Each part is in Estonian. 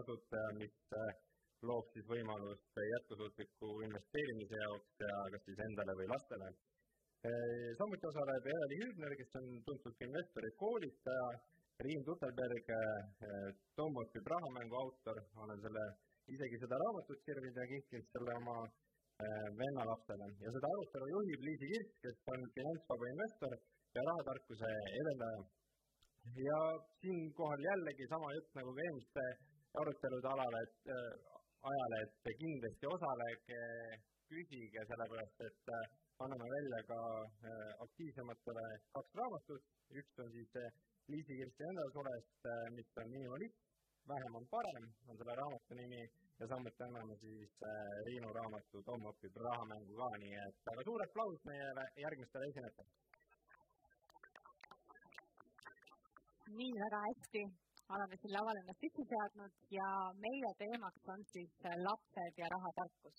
asutaja, mis loob siis võimalust jätkusuutliku investeerimise jaoks ja kas siis endale või lastele. samuti osaleb Eveli Hübner, kes on tuntud kui investor ja koolitaja, Riin Tutelberg, Tomoki rahamängu autor, olen selle, isegi seda raamatut sirvinud ja kinkinud selle oma vennalapsele. Ja seda arutelu juhib Liisi Kirk, kes on finantsvaba investor ja rahatarkuse edendaja. Ja siinkohal jällegi sama jutt nagu ka eelmiste arutelude alal, et äh, ajal, et kindlasti osalege, küsige, sellepärast et äh, anname välja ka äh, aktiivsematele kaks raamatut, üks on siis Liisi Kirsti enda surest, mis on minimalist, vähem on parem, on selle raamatu nimi. Ja samuti anname siis Riinu raamatu Tom õpib rahamängu ka, nii et väga suur aplaus meie järgmistele esinejatele. Nii väga hästi oleme siin laval ennast sisse seadnud ja meie teemaks on siis äh, lapsed ja rahatarkus.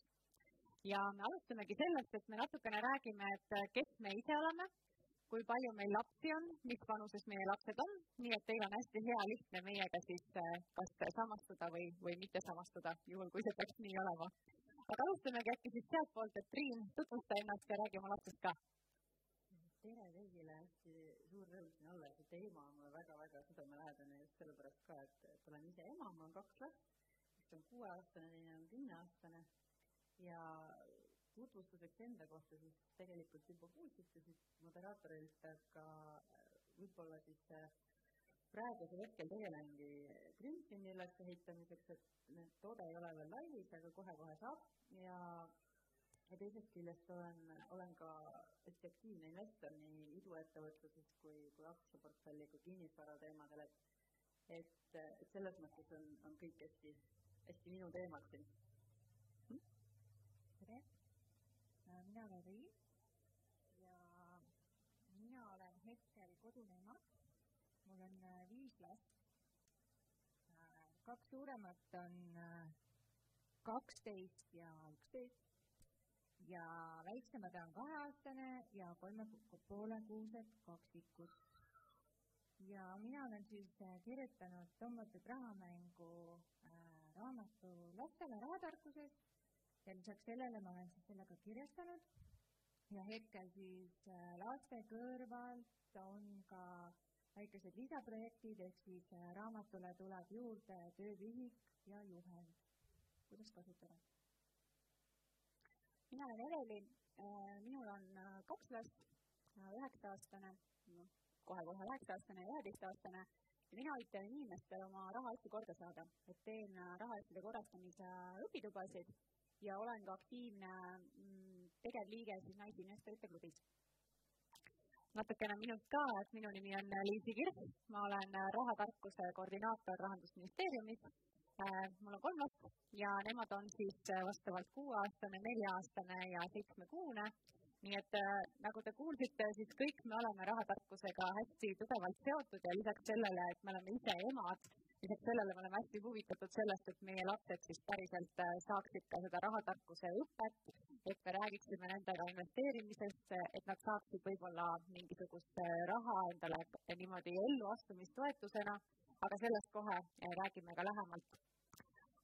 ja me alustamegi sellest, et me natukene räägime, et äh, kes me ise oleme, kui palju meil lapsi on, mis vanuses meie lapsed on, nii et teil on hästi hea lihtne meiega siis äh, kas samastuda või, või mitte samastuda, juhul kui see peaks nii olema. aga alustamegi äkki siis sealtpoolt, et Triin, tutvusta ennast ja räägi oma lapsest ka tere kõigile, suur rõõm siin olla see teema on mulle väga-väga südamelähedane just sellepärast ka, et, olen ise ema, mul on kaks last, üks on kuueaastane, teine on kümneaastane. Ja tutvustuseks enda kohta siis tegelikult juba kuulsite siit moderaatorilt, aga võib-olla siis praegusel hetkel tegelengi Grimsini ülesehitamiseks, et toode ei ole veel laivis, aga kohe-kohe saab. Ja ja teisest küljest olen, olen ka hästi aktiivne investor nii iduettevõtluses kui, kui aktsiaportfelli kui kinnisvara teemadel, et, et, et selles mõttes on, on kõik hästi, hästi minu teemad siin hm?. tere, äh, mina olen Riin ja mina olen hetkel kodune ema. mul on äh, viis last. Äh, kaks suuremat on kaksteist ja üksteist ja väiksemad on kaheaastane ja kolme poole kuused kaksikud. ja mina olen siis äh, kirjutanud Tommotud rahamängu äh, raamatu lastele rahatarkusest ja lisaks sellele ma olen siis selle ka kirjastanud. ja hetkel siis äh, laste kõrvalt on ka väikesed lisaprojektid, ehk siis raamatule tuleb juurde töövihik ja juhend, kuidas kasutada mina olen Evelin, äh, minul on äh, kaks last, äh, üheksa-aastane, noh, kohe-kohe üheksa-aastane ja üheteistaastane. Ja mina aitan inimestel oma rahaasju korda saada, et teen rahaasjade korrastamise õpitubasid. Ja olen ka aktiivne mm, tegevliige siis Naisinvestorite klubis. natukene minust ka, et minu nimi on Liisi Kirk, ma olen rahatarkuse koordinaator Rahandusministeeriumis. Mul on kolm last ja nemad on siis äh, vastavalt kuueaastane, nelja-aastane ja seitsmekuune. nii et äh, nagu te kuulsite, siis kõik me oleme rahatarkusega hästi tugevalt seotud ja lisaks sellele, et me oleme ise emad, lisaks sellele me oleme hästi huvitatud sellest, et meie lapsed siis päriselt saaksid ka seda rahatarkuse õpet, et me räägiksime nendega investeerimisest, et nad saaksid võib-olla mingisugust raha endale niimoodi elluastumistoetusena, aga sellest kohe räägime ka lähemalt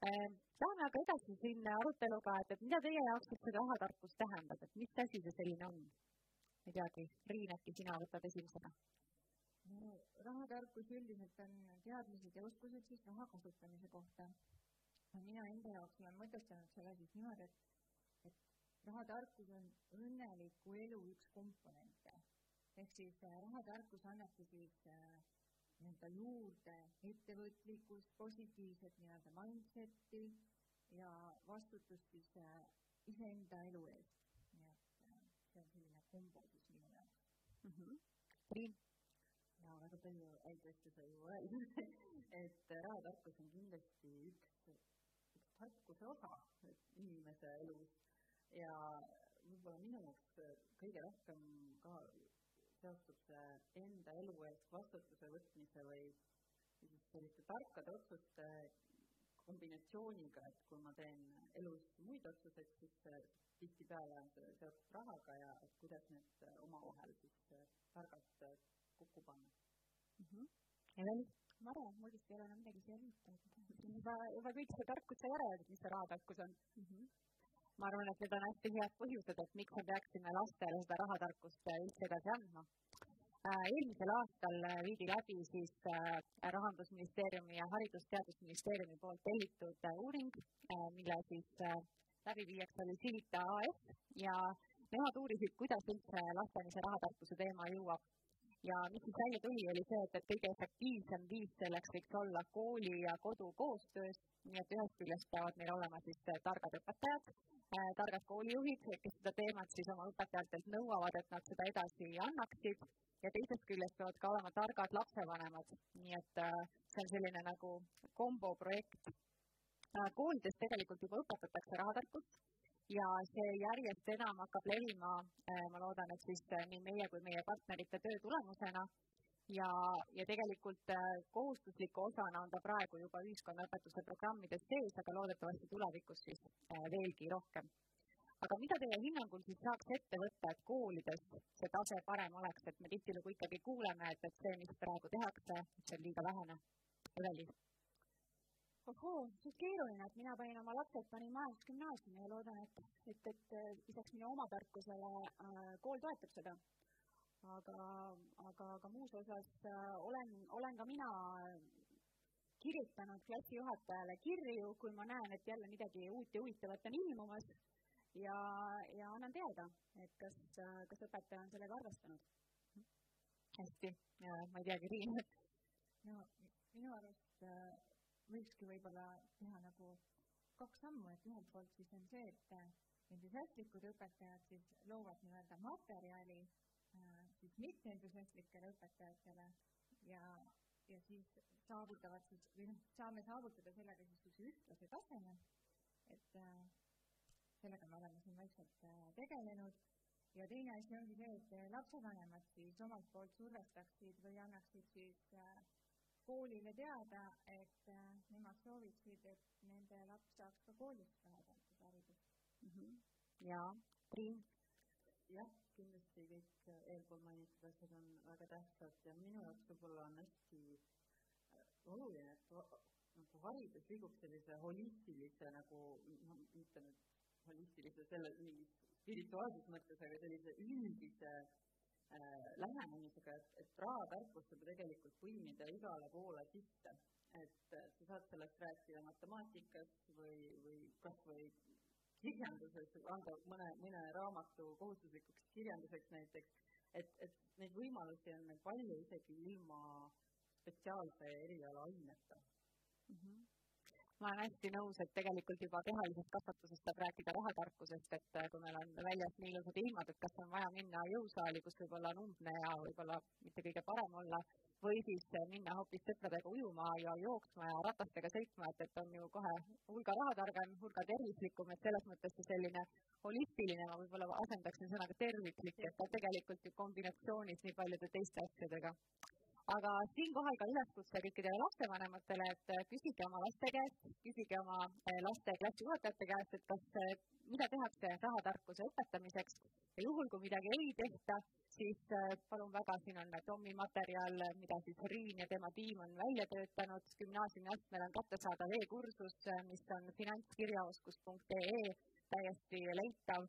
läheme aga edasi siin aruteluga, et, et mida teie jaoks see rahatarkus tähendab, et mis asi see selline on? ei teagi, Riin, äkki sina võtad esimesena? no rahatarkus üldiselt on teadmised ja oskused siis raha kasutamise kohta. mina enda jaoks olen mõtestanud selle siis niimoodi, et, et rahatarkus on õnneliku elu üks komponente. ehk siis äh, rahatarkus annabki siis äh, nii-öelda juurde ettevõtlikkust, positiivset nii-öelda mindset'i ja vastutust siis äh, iseenda elu eest. nii et äh, see on selline kombo siis minu jaoks mm. -hmm. Priin? ja väga palju häid asju sai ju öeldud et rahatarkus on kindlasti üks, üks tarkuse osa inimese elus ja võib-olla minu jaoks kõige rohkem ka seostub see enda elu eest vastutuse võtmise või siis selliste tarkade otsuste kombinatsiooniga, et kui ma teen elus muid otsuseid, siis tihtipeale on see seotud rahaga ja et kuidas need omavahel siis targalt kokku panna mm. -hmm. Eveli? Mare, mul vist ei ole enam midagi siia liita, et juba, juba kõik see tarkus sai ära öeldud, mis see rahatarkus on mm. -hmm ma arvan, et need on hästi head põhjused, et miks me peaksime lastele seda rahatarkust üldse edasi andma. Äh, eelmisel aastal äh, viidi läbi siis äh, Rahandusministeeriumi ja Haridus-Teadusministeeriumi poolt tellitud uuring, mille siis läbi viieks oli Civita AS ja nemad uurisid, kuidas üldse lasteni see rahatarkuse teema jõuab. ja mis siis välja tuli, oli see, et, et kõige efektiivsem viis selleks võiks olla kooli ja kodu koostöös, nii et ühest küljest peavad meil olema siis targad õpetajad, targad koolijuhid, kes seda teemat siis oma õpetajatelt nõuavad, et nad seda edasi annaksid. Ja teisest küljest peavad ka olema targad lapsevanemad, nii et äh, see on selline nagu komboprojekt. Äh, koolides tegelikult juba õpetatakse rahatarkust ja see järjest enam hakkab levima, äh, ma loodan, et siis nii meie kui meie partnerite töö tulemusena ja, ja tegelikult kohustusliku osana on ta praegu juba ühiskonnaõpetuse programmides sees, aga loodetavasti tulevikus siis veelgi rohkem aga mida teie hinnangul siis saaks ette võtta, et koolides see tase parem oleks, et me tihtilugu ikkagi kuuleme, et, et see, mis praegu tehakse, see on liiga vähene. Eveli? ohoo, see on keeruline, et mina panin oma lapsed, panin majandusgümnaasiumi ja loodan, et, et, et lisaks minu oma tarkusele äh, kool toetab seda. Aga, aga, aga muus osas äh, olen, olen ka mina kirjutanud klassijuhatajale kirju, kui ma näen, et jälle midagi uut ja huvitavat on ilmumas ja, ja annan teada, et kas, kas õpetaja on sellega arvestanud. hästi, ma ei teagi, Riin. no minu arust äh, võikski võib-olla teha nagu kaks sammu, et ühelt poolt siis on see, et äh, entusiastlikud õpetajad siis loovad nii-öelda materjali äh, siis mitteentusiastlikele õpetajatele ja, ja siis saavutavad siis või noh, saame saavutada sellega siis niisuguse ühtlase taseme, et äh, sellega me oleme siin vaikselt äh, tegelenud. ja teine asi ongi see, et äh, lapsevanemad siis omalt poolt survestaksid või annaksid siis äh, koolile teada, et nemad sooviksid, et nende laps saaks ka koolis vähetähtsusharidust mm. -hmm. ja, Triin? jah, kindlasti kõik eelpool mainitud asjad on väga tähtsad ja minu jaoks võib-olla on hästi oluline, et nagu haridus liigub sellise holistilise nagu noh, mitte nüüd holistilise, selle mingis spirituaalses mõttes, aga sellise üldise äh, lähenemisega, et, et rahatarkust saab tegelikult põimida igale poole sisse. et sa saad sellest rääkida matemaatikas või, või kas või kirjanduses, anda mõne, mõne raamatu kohustuslikuks kirjanduseks näiteks, et, et neid võimalusi on meil palju isegi ilma spetsiaalse eriala aineta mm. -hmm ma olen hästi nõus, et tegelikult juba kehalisest kasvatusest saab rääkida rahatarkusest, et äh, kui meil on väljas nii ilusad ilmad, et kas on vaja minna jõusaali, kus võib-olla on umbne ja võib-olla mitte kõige parem olla, või siis äh, minna hoopis sõpradega ujuma ja jooksma ja ratastega sõitma, et, et on ju kohe hulga rahatargem, hulga tervislikum, et selles mõttes see selline holistiline, ma võib-olla asendaksin sõnaga terviklik, et ta tegelikult ju kombinatsioonis nii paljude teiste asjadega. Aga siinkohal ka üleskutse kõikidele lapsevanematele, et äh, küsige oma laste käest, küsige oma äh, laste klassijuhatajate käest, et kas, mida tehakse rahatarkuse õpetamiseks ja juhul, kui midagi ei tehta, siis palun väga, siin on Tommi materjal, mida siis Riin ja tema tiim on välja töötanud. gümnaasiumiastmel on kättesaadav e-kursus, mis on finantskirjaoskus.ee täiesti leitav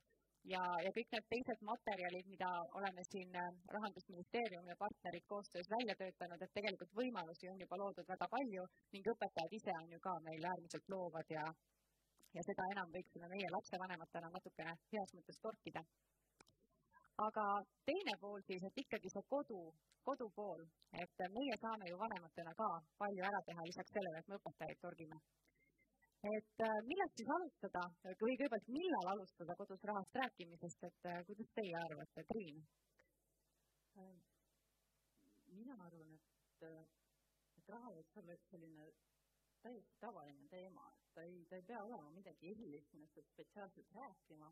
ja, ja kõik need teised materjalid, mida oleme siin äh, Rahandusministeeriumi ja partnerid koostöös välja töötanud, et tegelikult võimalusi on juba loodud väga palju ning õpetajad ise on ju ka meil äärmiselt loovad ja, ja seda enam võiksime meie lapsevanematena natukene heas mõttes torkida. Aga teine pool siis, et ikkagi see kodu, kodu pool, et meie saame ju vanematena ka palju ära teha lisaks sellele, et me õpetajaid torgime. Et äh, millest siis alustada? Või kõigepealt, millal alustada kodus rahast rääkimisest, et äh, kuidas teie arvate, Triin? Äh, mina arvan, et, et raha võiks olla üks selline täiesti tavaline teema, et ta ei, ta ei pea olema midagi erilist, millest peab spetsiaalselt rääkima,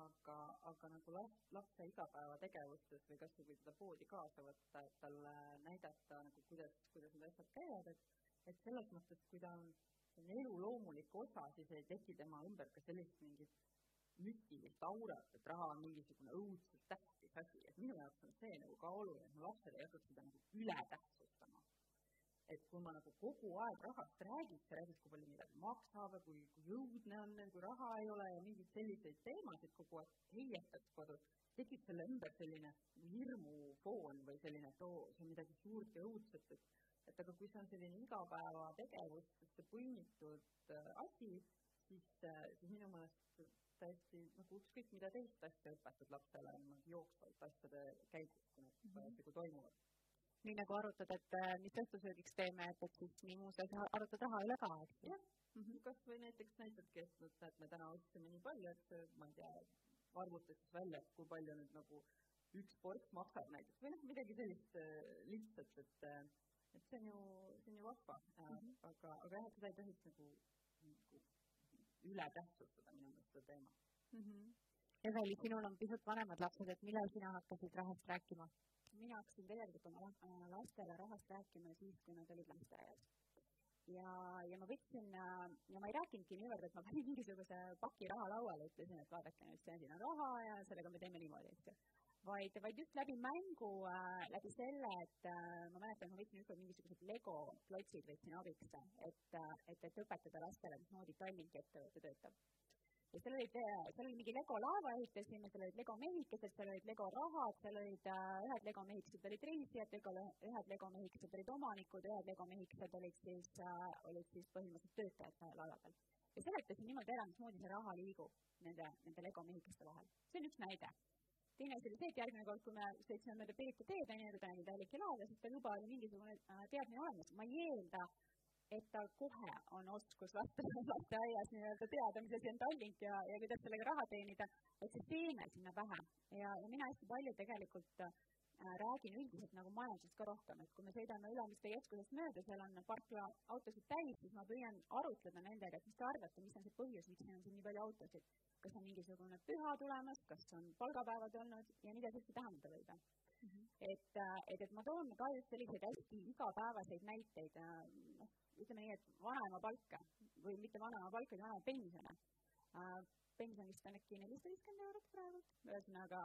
aga, aga nagu laps, lapse igapäevategevustes või kas või kui teda poodi kaasa võtta, et talle näidata nagu kuidas, kuidas need asjad käivad, et, et selles mõttes, kui ta on on elu loomulik osa, siis ei teki tema ümber ka sellist mingit müstilist aurat, et raha on mingisugune õudselt tähtis asi, et minu jaoks on see nagu ka oluline, et mu lapsed ei hakkaks seda nagu ületähtsustama. Et kui ma nagu kogu aeg rahast räägiks, räägiks, kui palju midagi maksab ja kui, kui õudne on, kui raha ei ole ja mingeid selliseid teemasid kogu aeg heietaks kodus, tekib selle ümber selline hirmufoon või selline, et oo, see on midagi suurt ja õudset, et et aga kui see on selline igapäevategevustesse põimitud äh, asi, siis, äh, siis minu meelest täiesti nagu ükskõik mida teist asja õpetad lapsele niimoodi jooksvalt asjade käigus, kui need mhm. parasjagu mm -hmm. toimuvad. Nii nagu arutad, et äh, mis õhtusöögiks teeme, et, et siis nii muus asjas arutad raha üle ka, eks ju? mm -hmm., kas või näiteks näitadki, et et me täna ostsime nii palju, et ma ei tea, arvutas siis välja, et kui palju nüüd nagu üks ports maksab näiteks või noh, midagi sellist lihtsat, et et see on ju, see on ju vahva mm, -hmm. aga, aga jah, seda ei tohiks nagu, nagu üle tähtsustada minu meelest seda teemat mm. -hmm. Eveli, sinul on pisut vanemad lapsed, et millal sina hakkasid rahast rääkima? Mina hakkasin tegelikult oma äh, lastele rahast rääkima siis, kui nad olid lasteaias. ja, ja ma võtsin äh, ja ma ei rääkinudki niivõrd, et ma panin mingisuguse paki raha lauale, ütlesin, et vaadake nüüd, see on siin on raha ja sellega me teeme niimoodi, eks ju vaid, vaid just läbi mängu äh,, läbi selle, et äh, ma mäletan, ma võtsin ükskord mingisugused Lego klotsid võtsin abiks, et, äh, et, et õpetada lastele, mismoodi Tallinki ettevõte töötab. Ja seal olid, äh, seal oli mingi Lego laeva ehitasime, seal olid Lego mehikesed, seal olid Lego rahad, seal olid äh, ühed Lego mehikesed olid reisijad, ühed Lego mehikesed olid omanikud, ühed Lego mehikesed olid siis äh,, olid siis põhimõtteliselt töötajad seal laeva peal. ja seletasin niimoodi ära, mismoodi see raha liigub nende, nende Lego mehikeste vahel. see on üks näide teine asi oli see, et järgmine kord, kui me sõitsime mööda Pirita teed, on ju, ta oli Tallinki laeva, siis tal juba oli mingisugune teadmine olemas. ma ei eelda, et tal kohe on oskus laste, lasteaias nii-öelda teada, mis asi on Tallink ja, ja kuidas sellega raha teenida, et see teeme sinna pähe. ja, ja mina hästi palju tegelikult äh, räägin üldiselt nagu majandusest ka rohkem, et kui me sõidame Ülemiste keskusest mööda, seal on parklaautosid täis, siis ma püüan arutleda nendega, et mis te arvate, mis on see põhjus, miks meil on siin nii palju autosid. kas on mingisugune püha tulemas, kas on palgapäevad olnud ja mida see üldse tähendada võib mm. -hmm. et, äh, et, et ma toon ka just selliseid hästi igapäevaseid näiteid, äh, ütleme nii, et vanaema palka või mitte vanaema palka, vaid vanaema pensione. pension vist on äkki nelisada viiskümmend eurot praegu, ühesõnaga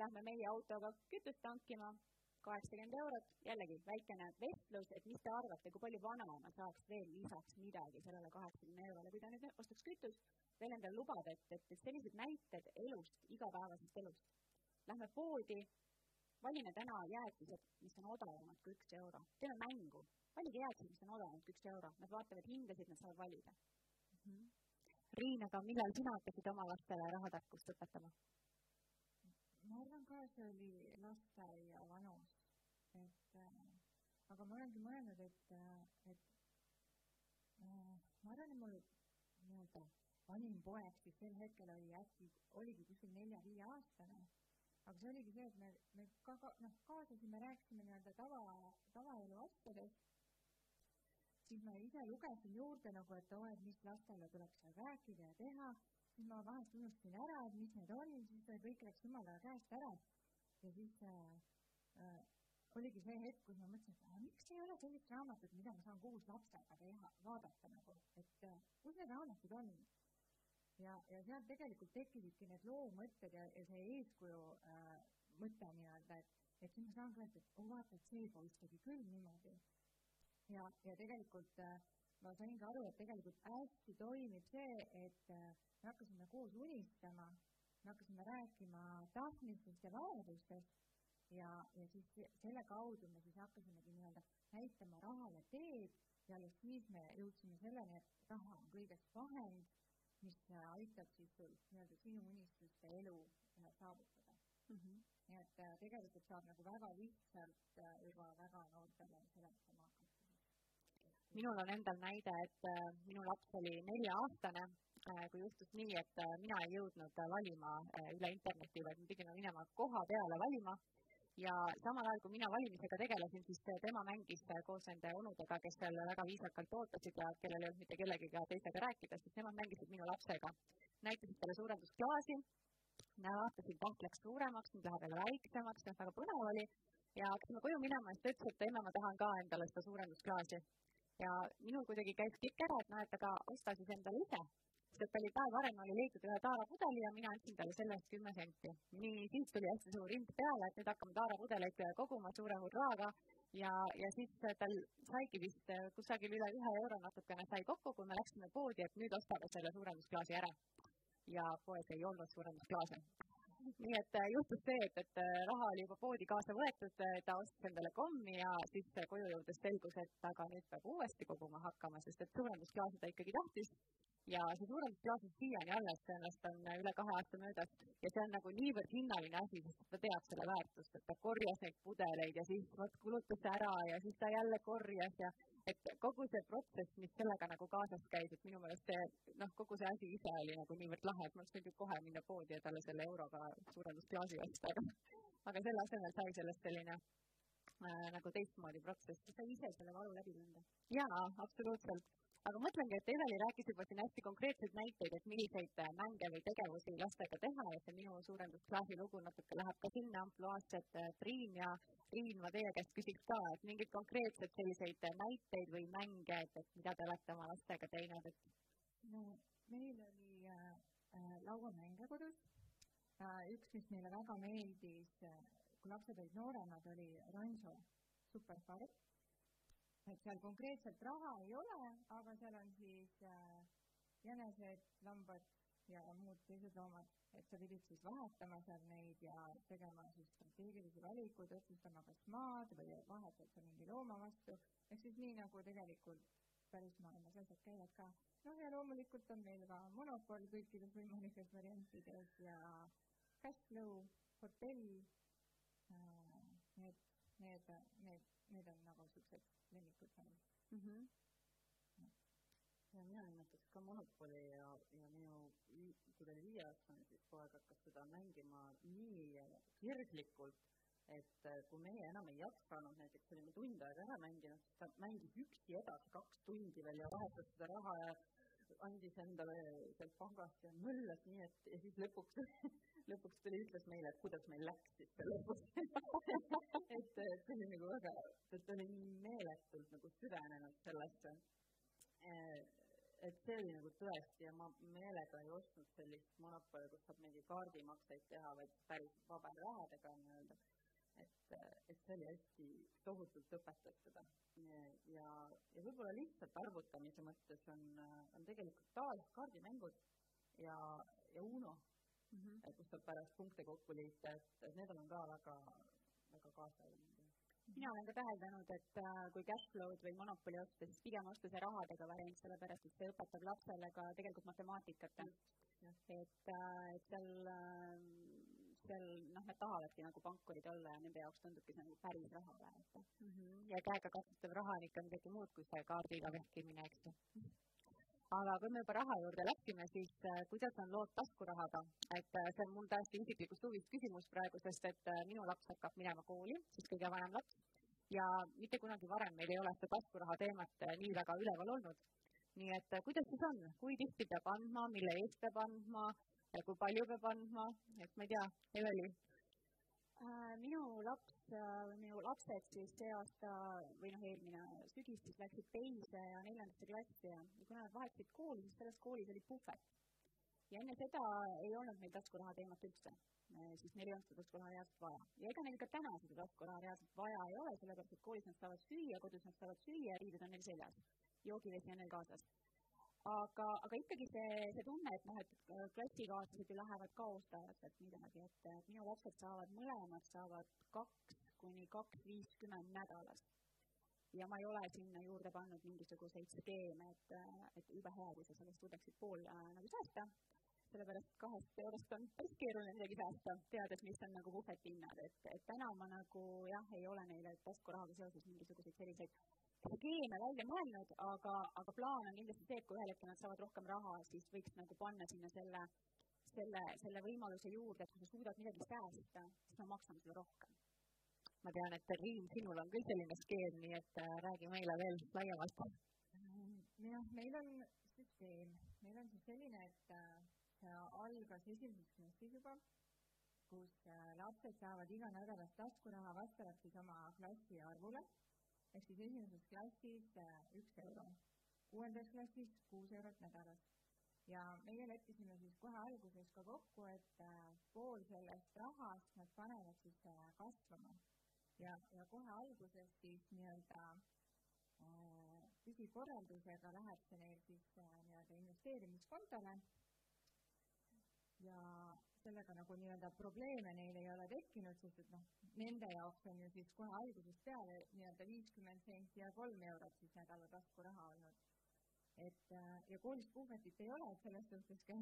lähme meie autoga kütust tankima, kaheksakümmend eurot, jällegi väikene vestlus, et mis te arvate, kui palju vanaema saaks veel lisaks midagi sellele kaheksakümne eurole, kui ta nüüd ostaks kütust, veel endale lubada, et, et, et sellised näited elust, igapäevasest elust. Lähme poodi, valime täna jäätised, mis on odavamad kui üks euro, teeme mängu, valige jäätised, mis on odavamad kui üks euro, nad vaatavad hindasid, nad saavad valida mm. -hmm. Riin, aga millal sina hakkasid oma lastele rahatarkust õpetama? ma arvan ka, see oli lasteaia vanus, et äh, aga ma olengi mõelnud, et äh,, et äh, ma arvan, et mul nii-öelda vanim poeg siis sel hetkel oli äkki, oligi kuskil nelja-viieaastane, aga see oligi see, et me, me ka, ka noh, kaasasime, rääkisime nii-öelda tava, tavaelu asjadest, siis ma ise lugesin juurde nagu, et oo, et mis lastele tuleks seal rääkida ja teha siis ma vahest unustasin ära, et mis need on, siis kõik läks jumala käest ära. ja siis äh, äh, oligi see hetk, kus ma mõtlesin, et miks ei ole sellist raamatut, mida ma saan koos lapsega teha, vaadata nagu, et äh, kus need raamatud on. Ja, ja sealt tegelikult tekkisidki need loomõtted ja, ja see eeskuju äh, mõte nii-öelda, et, et siis ma saan ka öelda, et oh vaata, et see poiss tegi küll niimoodi. ja, ja tegelikult äh, ma sain ka aru, et tegelikult hästi toimib see, et äh, me hakkasime koos unistama, me hakkasime rääkima tahtmistest ja vajadustest ja, ja siis selle kaudu me siis hakkasimegi nii-öelda näitama rahale teed ja alles siis me jõudsime selleni, et raha on kõigest vahend, mis aitab siis nii-öelda sinu unistuste elu äh, saavutada mm. -hmm. nii et äh, tegelikult saab nagu väga lihtsalt äh, juba väga noortele seletama hakata minul on endal näide, et minu laps oli nelja-aastane Äh, kui juhtus nii, et äh, mina ei jõudnud äh, valima üle interneti, vaid me pidime minema koha peale valima ja samal ajal, kui mina valimisega tegelesin, siis tema mängis koos nende onudega, kes seal väga viisakalt ootasid ja kellel ei olnud mitte kellegiga teisega rääkida, siis nemad mängisid minu lapsega. näitasid talle suurendusklaasi, vaatasin, taht läks suuremaks, nüüd läheb jälle väiksemaks, väga põnev oli. Ja hakkasime koju minema ja siis ta ütles, et emme, ma tahan ka endale seda suurendusklaasi. Ja minul kuidagi käis klikk ära, et noh, et aga osta siis endale ise sest oli päev varem oli leitud ühe taarapudeli ja mina andsin talle selle eest kümme senti. nii, siis tuli hästi suur hind peale, et nüüd hakkame taarapudeleid koguma suure hurraaga ja, ja siis tal saigi vist kusagil üle ühe euro natukene sai kokku, kui me läksime poodi, et nüüd ostame selle suurendusklaasi ära. ja poes ei olnud suurendusklaase nii et äh, juhtus see, et, et äh, raha oli juba poodi kaasa võetud, äh, ta ostis endale kommi ja siis koju jõudes selgus, et aga nüüd peab uuesti koguma hakkama, sest et suurendusklaasi ta ikkagi tahtis ja see suurendusklaas on siiani alles, sellest on üle kahe aasta möödas ja see on nagu niivõrd hinnaline asi, sest ta teab selle väärtust, et ta korjas neid pudeleid ja siis vot kulutas ära ja siis ta jälle korjas ja et kogu see protsess, mis sellega nagu kaasas käis, et minu meelest see noh, kogu see asi ise oli nagu niivõrd lahe, et ma oleks võinud ju kohe minna poodi ja talle selle euroga suurendusklaasi osta, aga aga selle asemel sai sellest selline äh, nagu teistmoodi protsess. sa ise selle valu läbi tunda? jaa, absoluutselt aga mõtlengi, et Eveli rääkis juba siin hästi konkreetseid näiteid, et milliseid äh, mänge või tegevusi lastega teha ja see minu suurendusklaasi lugu natuke läheb ka sinna ampluaasse, et äh, Triin ja Riin, ma teie käest küsiks ka, et mingeid konkreetseid selliseid äh, näiteid või mänge, et, et mida te olete oma lastega teinud, et? no meil oli äh, lauamänge kodus äh,. üks, mis meile väga meeldis, kui lapsed olid nooremad, oli Rancho superfarm et seal konkreetselt raha ei ole, aga seal on siis äh, jänesed, lambad ja muud teised loomad, et sa pidid siis vahetama seal neid ja tegema siis strateegilisi valikuid, otsustama, kas maad või vahetad sa mingi looma vastu, ehk siis nii, nagu tegelikult päris maailmas asjad käivad ka. noh, ja loomulikult on meil ka monopol kõikides võimalikes variantides ja cash flow, hotell äh,, need, need, need, need on nagu niisugused lemmikut seal mm. -hmm. ja mina nimetaks ka Monopoli ja, ja minu, kui ta oli viieaastane, siis poeg hakkas seda mängima nii kirglikult, et äh, kui meie enam ei jaksanud, näiteks olime tund aega ära mänginud, siis ta mängis üksi edasi kaks tundi veel ja vahetas seda raha ja andis endale sealt pangast ja möllas nii, et ja siis lõpuks lõpuks tuli, ütles meile, et kuidas meil läks siis see lõpus et, see oli nagu väga, ta oli nii meeletult nagu süvenenud sellesse. Eh, et see oli nagu tõesti ja ma meelega ei ostnud sellist monopoli, kus saab mingi kaardimakseid teha, vaid päris paberrahadega nii-öelda. et, et see oli hästi tohutult õpetas seda ja, ja võib-olla lihtsalt arvutamise mõttes on, on tegelikult taas kaardimängud ja, ja Uno mm, -hmm. kus saab pärast punkte kokku liita, et, need on ka väga, väga kaasaegsed mina olen ka täheldanud, et äh, kui cash flow'd või monopoli osta, siis pigem osta see rahadega variant, sellepärast et see õpetab lapsele ka tegelikult matemaatikat. et, äh, et seal, äh, seal noh, nad tahavadki nagu pankurid olla ja nende jaoks tundubki see nagu päris raha väärt mm. -hmm. ja käega katsutav raha on ikka midagi muud kui see kaardiga vehkimine, eks ju aga kui me juba raha juurde läksime, siis äh, kuidas on lood taskurahaga, et äh, see on mul täiesti isiklikust huvist küsimus praegu, sest et äh, minu laps hakkab minema kooli, siis kõige vanem laps, ja mitte kunagi varem meil ei ole seda taskuraha teemat nii väga üleval olnud. nii et kuidas siis on, kui tihti peab andma, mille eest peab andma, kui palju peab andma, et ma ei tea, Eveli, minu laps, äh, minu lapsed siis see aasta või noh, eelmine sügis siis läksid teise ja neljandasse klassi ja kuna nad vahetasid kooli, siis selles koolis oli puhvet. ja enne seda ei olnud meil taskuraha teemat üldse, äh, siis neil ei olnud seda taskuraha reaalselt vaja. ja ega neil ka täna seda taskuraha reaalselt vaja ei ole, sellepärast et koolis nad saavad süüa, kodus nad saavad süüa, riided on neil seljas. joogivesi on neil kaasas aga, aga ikkagi see, see tunne, et noh, et klassikaaslased ju lähevad ka ostavad sealt midagi, et minu lapsed saavad, mõlemad saavad kaks kuni kaks viiskümmend nädalas. ja ma ei ole sinna juurde pannud mingisuguseid skeeme, et, et jube hea, kui sa sellest suudaksid pool äh, nagu säästa, sellepärast kahest eurost on päris keeruline midagi säästa, teades, mis on nagu puhvetihinnad, et, et täna ma nagu jah, ei ole neile taskurahaga seoses mingisuguseid selliseid skeeme välja mõelnud, aga, aga plaan on kindlasti see, et kui ühel hetkel nad saavad rohkem raha, siis võiks nagu panna sinna selle, selle, selle võimaluse juurde, et kui sa suudad midagi säästa, siis ma maksan sulle rohkem. ma tean, et Riin, sinul on küll selline skeem, nii et äh, räägi meile veel laiemalt. jah, meil on süsteem, meil on siis selline, et äh, see algas esimeses klassis juba, kus äh, lapsed saavad iganädalast taskuraha vastavalt siis oma klassi arvule ehk siis esimeses klassis üks euro, kuuendas klassis kuus eurot nädalas. ja meie leppisime siis kohe alguses ka kokku, et pool sellest rahast nad panevad siis kasvama ja, ja kohe alguses siis nii-öelda püsikorraldusega läheb see neil siis nii-öelda investeerimiskontole ja sellega nagu nii-öelda probleeme neil ei ole tekkinud, sest et noh, nende jaoks on ju siis kohe algusest peale nii-öelda viiskümmend senti ja kolm eurot siis nädala taskuraha olnud. et äh, ja koolis puhvetit ei ole, et selles suhtes ka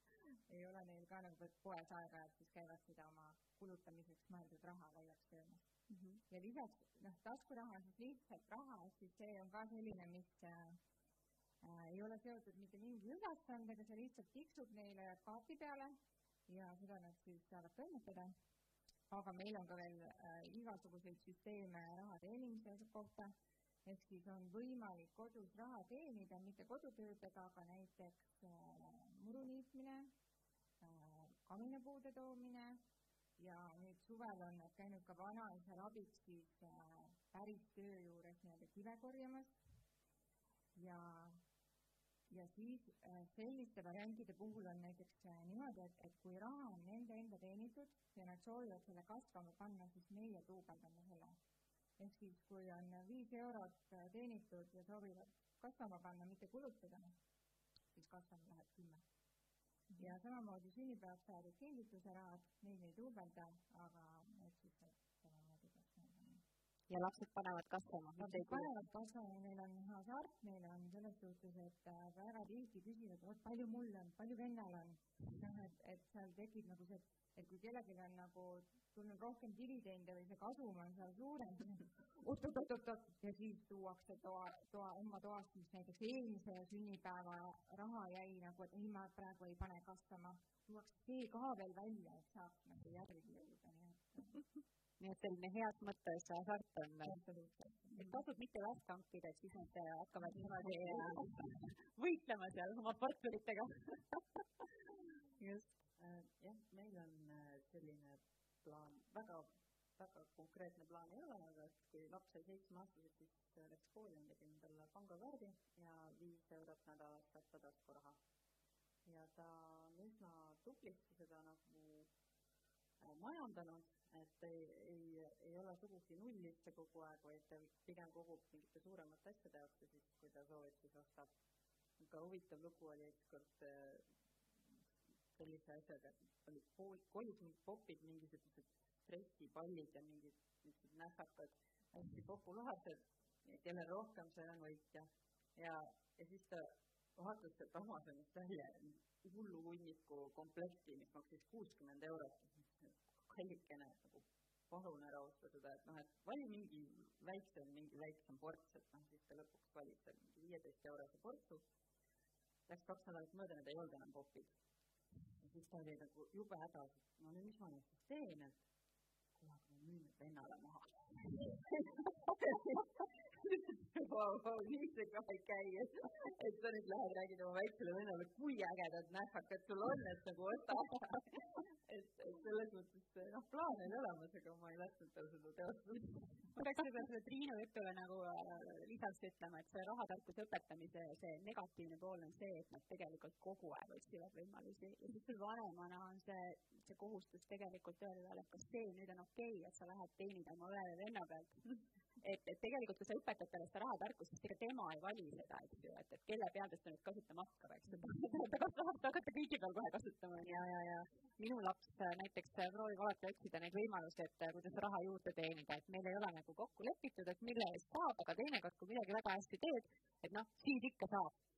ei ole neil ka nagu poes aeg-ajalt siis käivad seda oma kulutamiseks mõeldud raha väljaks söömas mm. -hmm. ja lisaks noh, taskuraha on siis lihtsalt raha, siis see on ka selline, mis äh, äh, ei ole seotud mitte mingi ülesandega, see lihtsalt tiksub neile kaardi peale ja seda nad siis saavad toimetada. aga meil on ka veel äh, igasuguseid süsteeme raha teenimise kohta, ehk siis on võimalik kodus raha teenida, mitte kodutöödega, aga näiteks äh, muru niitmine äh,, kaminapuude toomine. Ja nüüd suvel on nad käinud ka vanaisal abiks siis äh, päris töö juures nii-öelda kive korjamas. Ja ja siis äh, selliste variantide puhul on näiteks äh, niimoodi, et, et kui raha on nende enda teenitud ja nad soovivad selle kasvama panna, siis meie duubeldame selle. ehk siis, kui on viis eurot äh, teenitud ja soovivad kasvama panna, mitte kulutada, siis kasvama läheb kümme ja samamoodi sünnipäevaks saadud kingitusrahad, neid ei duubelda, aga ja lapsed panevad kasvama. Lapsed panevad kasvama, neil on hasart, neil on selles suhtes, et äh, väga tihti küsivad, vot palju mul on, palju vennal on. noh, et, et seal tekib nagu see, et kui kellelgi on nagu tulnud rohkem dividende või see kasum on seal suurem, oot-oot-oot-oot ja siis tuuakse toa, toa, oma toast, mis näiteks eelmise sünnipäeva raha jäi nagu, et ei, ma praegu ei pane kasvama, tuuakse see ka veel välja, et saaks nagu järgi jõuda, nii et nii et selline heas mõttes hasart on, et tasub mitte last hankida, et siis nad hakkavad niimoodi võitlema seal oma portfellitega just. Äh, jah, meil on äh, selline plaan, väga, väga konkreetne plaan ei ole, aga kui laps sai seitsmeaastaseks, siis äh, läks kooli, ma tegin talle pangakaardi ja viis eurot nädalas saab ta taskuraha. ja ta on üsna tublisti seda nagu majandanud et ei, ei, ei ole sugugi nullisse kogu aeg, vaid pigem kogub mingite suuremate asjade jaoks ja siis, kui ta soovib, siis ostab. ka huvitav lugu oli ükskord äh, sellise asjaga, olid pool, kolis mingid popid, mingisugused stressipallid ja mingid niisugused näsakad, hästi populaarsed, kellel rohkem, see on võitja. ja, ja siis ta vaatas sealt Amazonist välja hullu hunniku komplekti, mis maksis kuuskümmend eurot kallikene nagu palun ära osta seda, et noh, et vali mingi väiksem, mingi väiksem ports, et noh, siis ta lõpuks valis seal mingi viieteist eurose portsu. Läks kaks nädalat mööda, need ei olnud enam popid. ja siis ta oli nagu jube hädas, et no nüüd mis ma nüüd siis teen, et kuule, aga ma müün need vennale maha vau, vau, nii see ka ei käi, et, sa nüüd lähed, räägid oma väiksele vennale, kui ägedad nähvakad sul on, et nagu osta et, et selles mõttes noh, plaan oli olemas, aga ma ei lasknud tal seda teostada. ma peaks võib-olla selle Triinu jutule nagu äh, lisaks ütlema, et see rahatarkuse õpetamise see negatiivne pool on see, et nad tegelikult kogu aeg otsivad võimalusi. Ja siis sul vanemana on see, see kohustus tegelikult öelda et kas see nüüd on okei okay,, et sa lähed teenida oma õe või venna pealt et, et tegelikult, kui sa õpetad talle seda rahatarkust, siis ega tema ei vali seda, eks ju, et, et kelle peal ta nüüd kasutama hakkab, eks ju. ta tahab hakata kõigi peal kohe kasutama. ja, ja, ja minu laps äh, näiteks äh, proovib alati otsida neid võimalusi, et äh, kuidas raha juurde teenida, et meil ei ole nagu kokku lepitud, et mille eest saab, aga teinekord, kui midagi väga hästi teed, et noh, siis ikka saab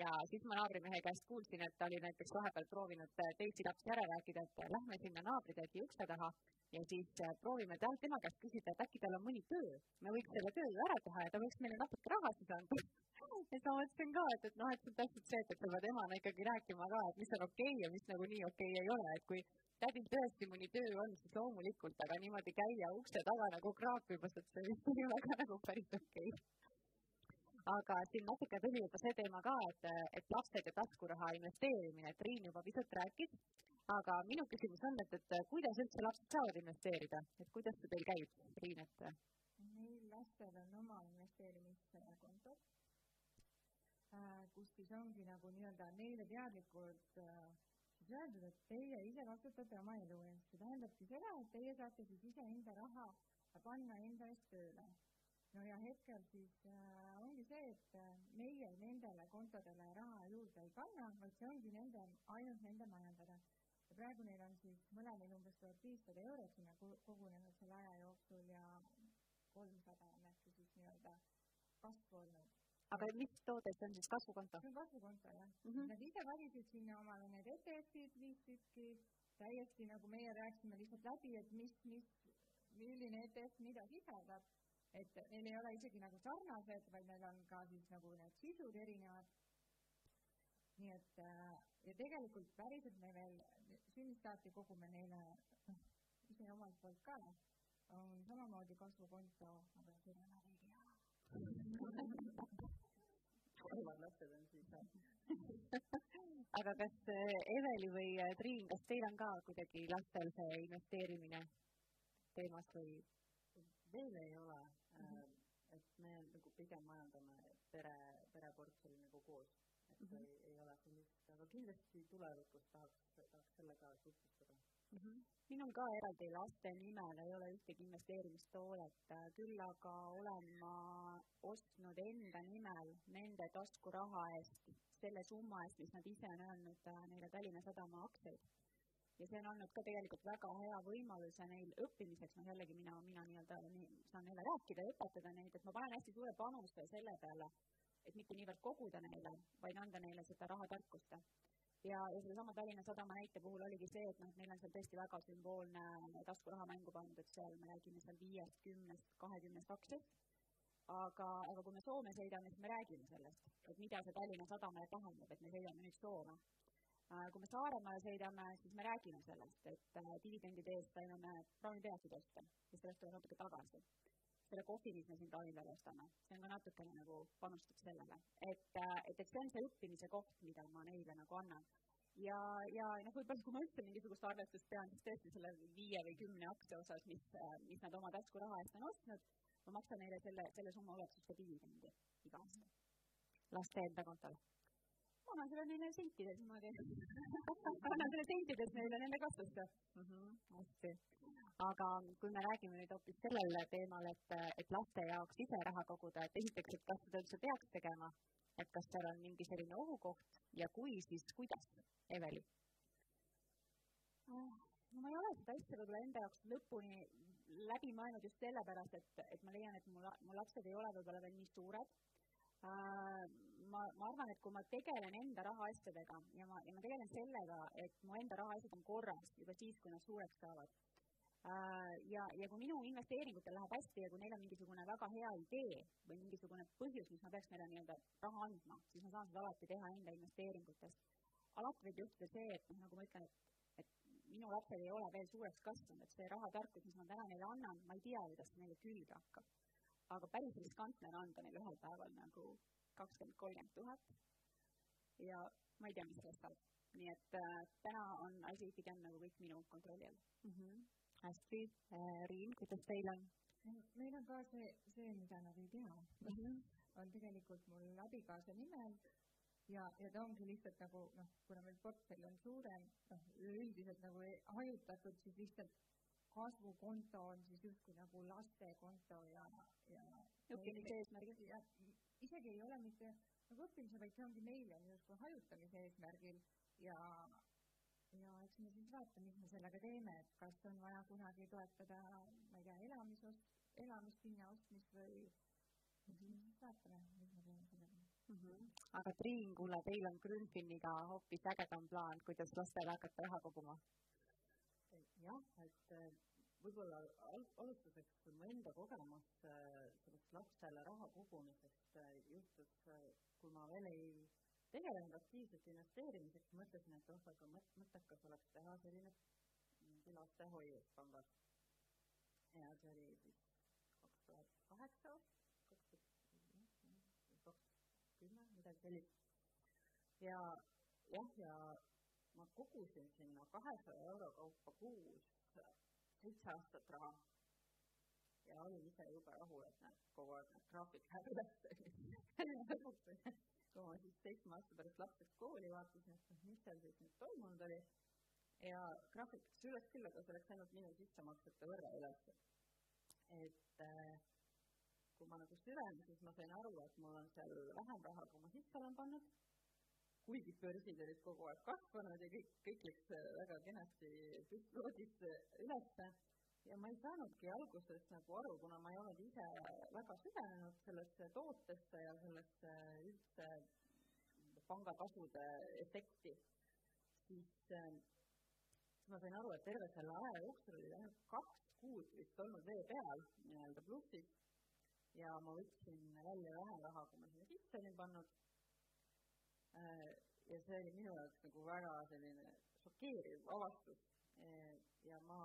ja siis ma naabrimehe käest kuulsin, et ta oli näiteks vahepeal proovinud teisi lapsi ära rääkida, et lähme sinna naabritädi ukse taha. Ja siis äh, proovime tal, tema käest küsida, et äkki tal on mõni töö, me võiks selle töö ära teha ja ta võiks meile natuke raha siis anda siis ma mõtlesin ka, et, et noh, et see on täpselt see, et, et sa pead emana ikkagi rääkima ka, et mis on okei okay ja mis nagunii okei okay ei ole, et kui tädil tõesti mõni töö on, siis loomulikult, aga niimoodi käia ukse taga nagu kraapimas, et see vist ole ka nagu päris okei. okay. Aga siin natuke tuli juba see teema ka, et, et lapsed ja taskuraha investeerimine, et Triin juba pisut rääkis, aga minu küsimus on, et, et kuidas üldse lapsed saavad investeerida, et kuidas see teil käib, Triin, et? meil lastel on oma investeerimiskonto, kus siis ongi nagu nii-öelda neile teadlikult siis öeldud, et teie ise vastutate oma elu eest. see tähendabki seda, et teie saate siis iseenda raha panna enda eest tööle. No ja hetkel siis äh, ongi see, et meie nendele kontodele raha juurde ei kanna, vaid see ongi nende, ainult nende majandada ja praegu neil on siis mõlemal umbes tuhat viissada eurot sinna kogunenud selle aja jooksul ja kolmsada on äkki siis nii-öelda kasvu olnud. aga mis toode see on siis, kasvukonto? see on kasvukonto jah mm. -hmm. Nad ise valisid sinna omale need ETF-id, viis tükki, täiesti nagu meie rääkisime lihtsalt läbi, et mis, mis, milline ETF mida sisaldab, et neil ei ole isegi nagu sarnased, vaid neil on ka siis nagu need sisud erinevad nii et äh, ja tegelikult päriselt me veel sünnist saati kogume neile noh, ise omalt poolt ka, on samamoodi kasvukonto, aga seda nad ei tea. kolmad lapsed on siis aga kas äh, Eveli või äh, Triin, kas teil on ka kuidagi lastel see investeerimine teemas või? veel ei ole mm, -hmm. et me nagu pigem majandame pere, pereportfelli nagu koos et mm -hmm. ei, ei ole sellist, aga kindlasti tulevikus tahaks, tahaks sellega tutvustada mm. -hmm. minul ka eraldi laste nimel ei ole ühtegi investeerimistoodet, küll aga olen ma ostnud enda nimel nende taskuraha eest selle summa eest, mis nad ise on öelnud äh, neile Tallinna Sadama aktsiaid ja see on olnud ka tegelikult väga hea võimalus neil õppimiseks, noh jällegi mina, mina nii-öelda nii, saan neile rääkida ja õpetada neid, et ma panen hästi suure panuse selle peale, et mitte niivõrd koguda neile, vaid anda neile seda rahatarkust. ja, ja sellesama Tallinna Sadama näite puhul oligi see, et noh, et neil on seal tõesti väga sümboolne taskuraha mängu pandud, et seal me räägime seal viiest, kümnest, kahekümnest aktsiast. aga, aga kui me Soome sõidame, siis me räägime sellest, et mida see Tallinna Sadamale tähendab, et me sõidame nüüd Soome kui me Saaremaale sõidame, siis me räägime sellest, et äh, dividendide eest saime me praamipeatsid osta ja sellest tuleb natuke tagasi. Selle kohvi, mis me siin Taani peal ostame, see on ka natukene nagu panustab sellele, et, äh, et, et see on see õppimise koht, mida ma neile nagu annan. ja, ja noh, võib-olla kui ma üldse mingisugust arvestust pean, siis tõesti selle viie või kümne aktsia osas, mis, äh, mis nad oma taskuraha eest on ostnud, ma maksan neile selle, selle summa ulatuses ka dividendi iga aasta. Laste enda kontole annan selle neile sentides niimoodi annan selle sentides neile nende kasvusse mm. -hmm. hästi. aga kui me räägime nüüd hoopis sellel teemal, et, et laste jaoks ise raha koguda, et esiteks, et kas seda üldse peaks tegema, et kas seal on mingi selline ohukoht ja kui, siis kuidas, Eveli? Ah, no ma ei ole seda asja võib-olla enda jaoks lõpuni läbi mõelnud just sellepärast, et, et ma leian, et mu, mu lapsed ei ole võib-olla veel nii suured Äh, ma, ma arvan, et kui ma tegelen enda rahaasjadega ja ma, ja ma tegelen sellega, et mu enda rahaasjad on korras juba siis, kui nad suureks saavad. Äh, ja, ja kui minu investeeringutel läheb hästi ja kui neil on mingisugune väga hea idee või mingisugune põhjus, miks ma peaks neile nii-öelda raha andma, siis ma saan seda alati teha enda investeeringutest. alati võib juhtuda see, et noh, nagu ma ütlen, et minu lapsed ei ole veel suureks kasvanud, et see rahatarkus, mis ma täna neile annan, ma ei tea, kuidas see neile külge hakkab aga päris riskantne on anda neile ühel päeval nagu kakskümmend, kolmkümmend tuhat. ja ma ei tea, mis sellest saab. nii et äh, täna on asi pigem nagu kõik minu kontrolli all mm. -hmm. hästi äh,, Riin, kuidas teil on? meil on ka see, see, mida nad ei tea mm, -hmm. on tegelikult mul abikaasa nimel ja, ja ta ongi lihtsalt nagu noh, kuna meil portfell on suurem, noh, üleüldiselt nagu hajutatud, siis lihtsalt kasvukonto on siis justkui nagu lastekonto ja, ja õppimise eesmärgil? jah, isegi ei ole mitte nagu õppimise, vaid see ongi meile justkui hajutamise eesmärgil ja, ja eks me siis vaatame, mis me sellega teeme, et kas on vaja kunagi toetada, ma ei tea, elamisost, elamispinna ostmist või -hmm. vaatame, mis me teeme sellega mm. -hmm. aga Triin, kuule, teil on Grünfiniga hoopis ägedam plaan, kuidas lastele hakata raha koguma jah, et võib-olla al-, alustuseks mu enda kogemus äh, sellest lapsele raha kogumisest äh, juhtus, kui ma veel ei tegelenud aktiivselt investeerimiseks, mõtlesin, et oh, aga mõt-, mõttekas oleks teha selline mingi lastehoius pangas. ja see oli siis kaks tuhat kaheksa, kaks tuhat, kümme, midagi sellist. ja jah, ja ma kogusin sinna kahesaja euro kaupa kuus seitse aastat raha. ja olin ise jube rahul, et näed, kogu aeg need graafik läheb üles kui ma siis seitsme aasta pärast lapseks kooli vaatasin, et noh, mis seal siis nüüd toimunud oli ja graafik läks üles küll, aga see läks ainult minu sissemaksete võrra üles. et äh, kui ma nagu süvenesin, siis ma sain aru, et mul on seal vähem raha, kui ma sisse olen pannud, kuigi börsid olid kogu aeg kasvanud ja kõik, kõik läks väga kenasti püstloodis ülesse ja ma ei saanudki alguses nagu aru, kuna ma ei olnud ise väga süvenenud sellesse tootesse ja sellesse üldse pangatasude efekti, siis äh, ma sain aru, et terve selle aja jooksul oli ainult kaks kuud vist olnud vee peal nii-öelda plussis ja ma võtsin välja vähe raha, kui ma sinna sisse olin pannud. Äh, ja see oli minu jaoks nagu väga selline šokeeriv avastus ja ma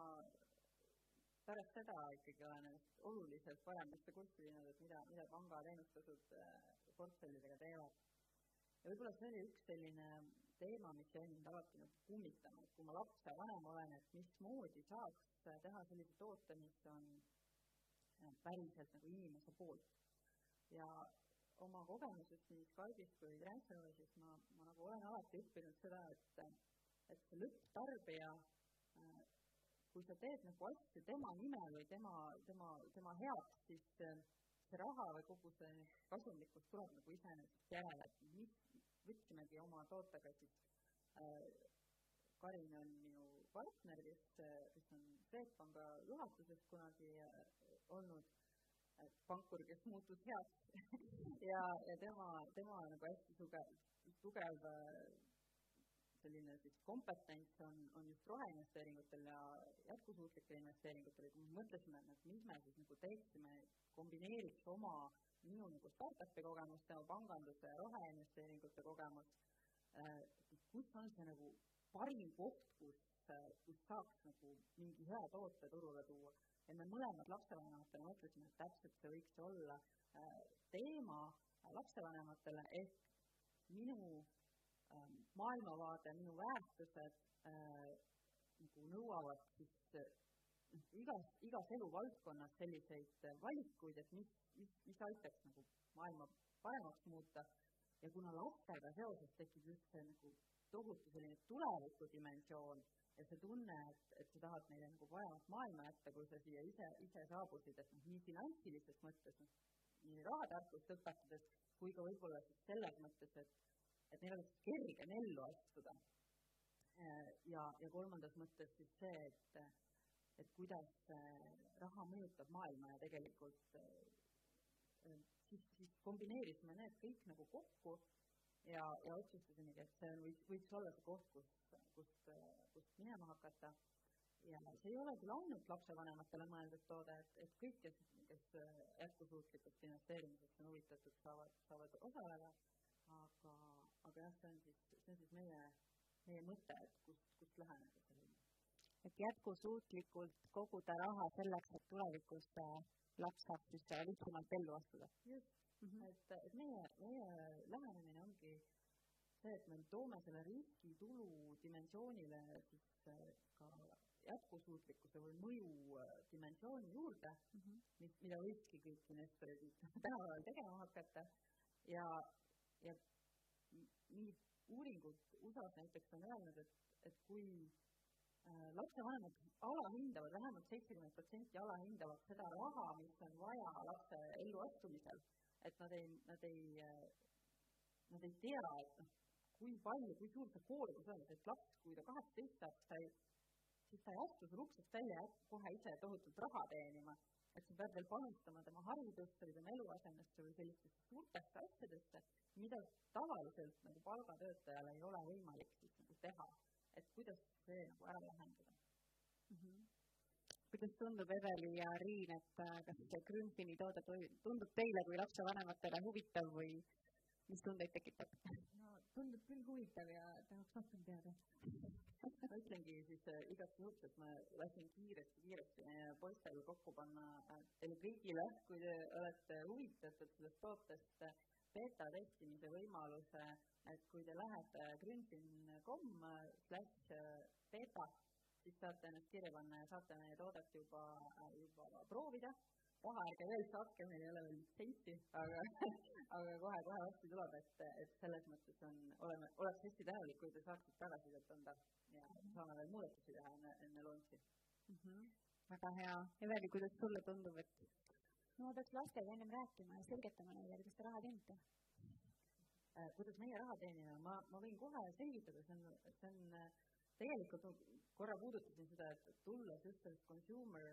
pärast seda ikkagi olen ennast oluliselt paremasse kurssi viinud, et mida, mida panga teenustasud äh, portfellidega teevad. ja võib-olla see oli üks selline teema, mis jäi mind alati nagu kummitama, et kui ma lapsevanem olen, et mismoodi saaks teha sellise toote, mis on äh, päriselt nagu inimese poolt. ja oma kogemusest nii Skype'is kui Transferwise'is ma, ma nagu olen alati õppinud seda, et, et see lõpptarbija, äh, kui sa teed nagu asju tema nimel või tema, tema, tema heaks, siis äh, see raha või kogu see kasumlikkus tuleb nagu iseenesest järele, et mis, võtsimegi oma tootega siis äh, Karin on minu partner, kes, kes on Swedbanka juhatuses kunagi äh, olnud, et pankur, kes muutus heaks ja, ja tema, tema nagu hästi tugev, tugev äh, selline siis kompetents on, on just roheinvesteeringutel ja jätkusuutlikel investeeringutel kui me mõtlesime, et mis me siis nagu teeksime, kombineeriks oma minu nagu startup'i kogemust, tema panganduse ja roheinvesteeringute kogemust äh,, kus on see nagu parim koht, kus äh,, kus saaks nagu mingi hea toote turule tuua. Ja me mõlemad lapsevanematena mõtlesime, et täpselt see võiks olla äh, teema lapsevanematele, ehk minu äh, maailmavaade, minu väärtused äh, nagu nõuavad siis igas, igas eluvaldkonnas selliseid valikuid, et mis mis, mis aitaks nagu maailma paremaks muuta. Ja kuna lastega seoses tekib just see nagu tohutu selline tulevikudimensioon ja see tunne, et, et sa tahad neile nagu paremat maailma jätta, kui sa siia ise, ise saabusid, et noh, nii finantsilises mõttes, noh, nii rahatarkust õpetades kui ka võib-olla siis selles mõttes, et, et neil oleks kergem ellu astuda. ja, ja kolmandas mõttes siis see, et, et kuidas raha mõjutab maailma ja tegelikult siis, siis kombineerisime need kõik nagu kokku ja, ja otsustasimegi, et see võiks, võiks olla see koht, kus, kust, kust minema hakata. ja see ei ole küll ainult lapsevanematele mõeldud toode, et, et kõik, kes, kes jätkusuutlikust investeerimisest on huvitatud, saavad, saavad osaleda, aga, aga jah, see on siis, see on siis meie, meie mõte, et kust, kust läheneda sellele. et jätkusuutlikult koguda raha selleks, et tulevikus laps saab siis lihtsamalt ellu astuda. just mm, -hmm. et, et meie, meie lähenemine ongi see, et me toome selle riskitulu dimensioonile siis äh, ka jätkusuutlikkuse või mõju äh, dimensiooni juurde mm, -hmm. mis, mida võikski kõik investorid tänapäeval tegema hakata ja, ja nii uuringud USA-s näiteks on öelnud, et, et kui Äh, lapsevanemad alahindavad, vähemalt seitsekümmend protsenti alahindavad seda raha, mis on vaja lapse elluastumisel. Et nad ei, nad ei, äh, nad ei tea, et noh, kui palju, kui suur see koormus on, et laps, kui ta kaheksateist saab, ta ei, siis ta ei astu sul uksest välja ja hakka kohe ise tohutult raha teenima. et sa pead veel panustama tema haridusse või tema eluasemesse või sellistesse suurtesse asjadesse, mida tavaliselt nagu palgatöötajal ei ole võimalik siis nagu teha et kuidas see nagu ära lahendada mm. -hmm. Kuidas tundub, Eveli ja Riin, et äh, kas see Grünfini toode tundub teile kui lapsevanematele huvitav või mis tundeid tekitab? no tundub küll huvitav ja tahaks rohkem teada ma ütlengi siis äh, igaks juhuks, et ma lasin kiiresti, kiiresti meie poistel kokku panna äh, teile kõigile, kui te olete huvitatud sellest tootest äh,, beeta testimise võimaluse, et kui te lähete grünfin.com slash beeta, siis saate ennast kirja panna ja saate meie toodet juba, juba proovida. raha ärge veel saatke, meil ei ole veel litsentsi, aga, aga kohe-kohe varsti tuleb, et, et selles mõttes on, oleme, oleks hästi tänulik, kui te saaksite tagasisidet anda ja saame veel muudatusi teha enne, enne launch'i mm. -hmm. väga hea. Eveli, kuidas sulle tundub, et no ma peaks lastega ennem rääkima ja selgitama neile, kuidas te raha teenite äh,? kuidas meie raha teenime, ma, ma võin kohe selgitada, see on, see on äh, tegelikult korra puudutasin seda, et tulles just sellest consumer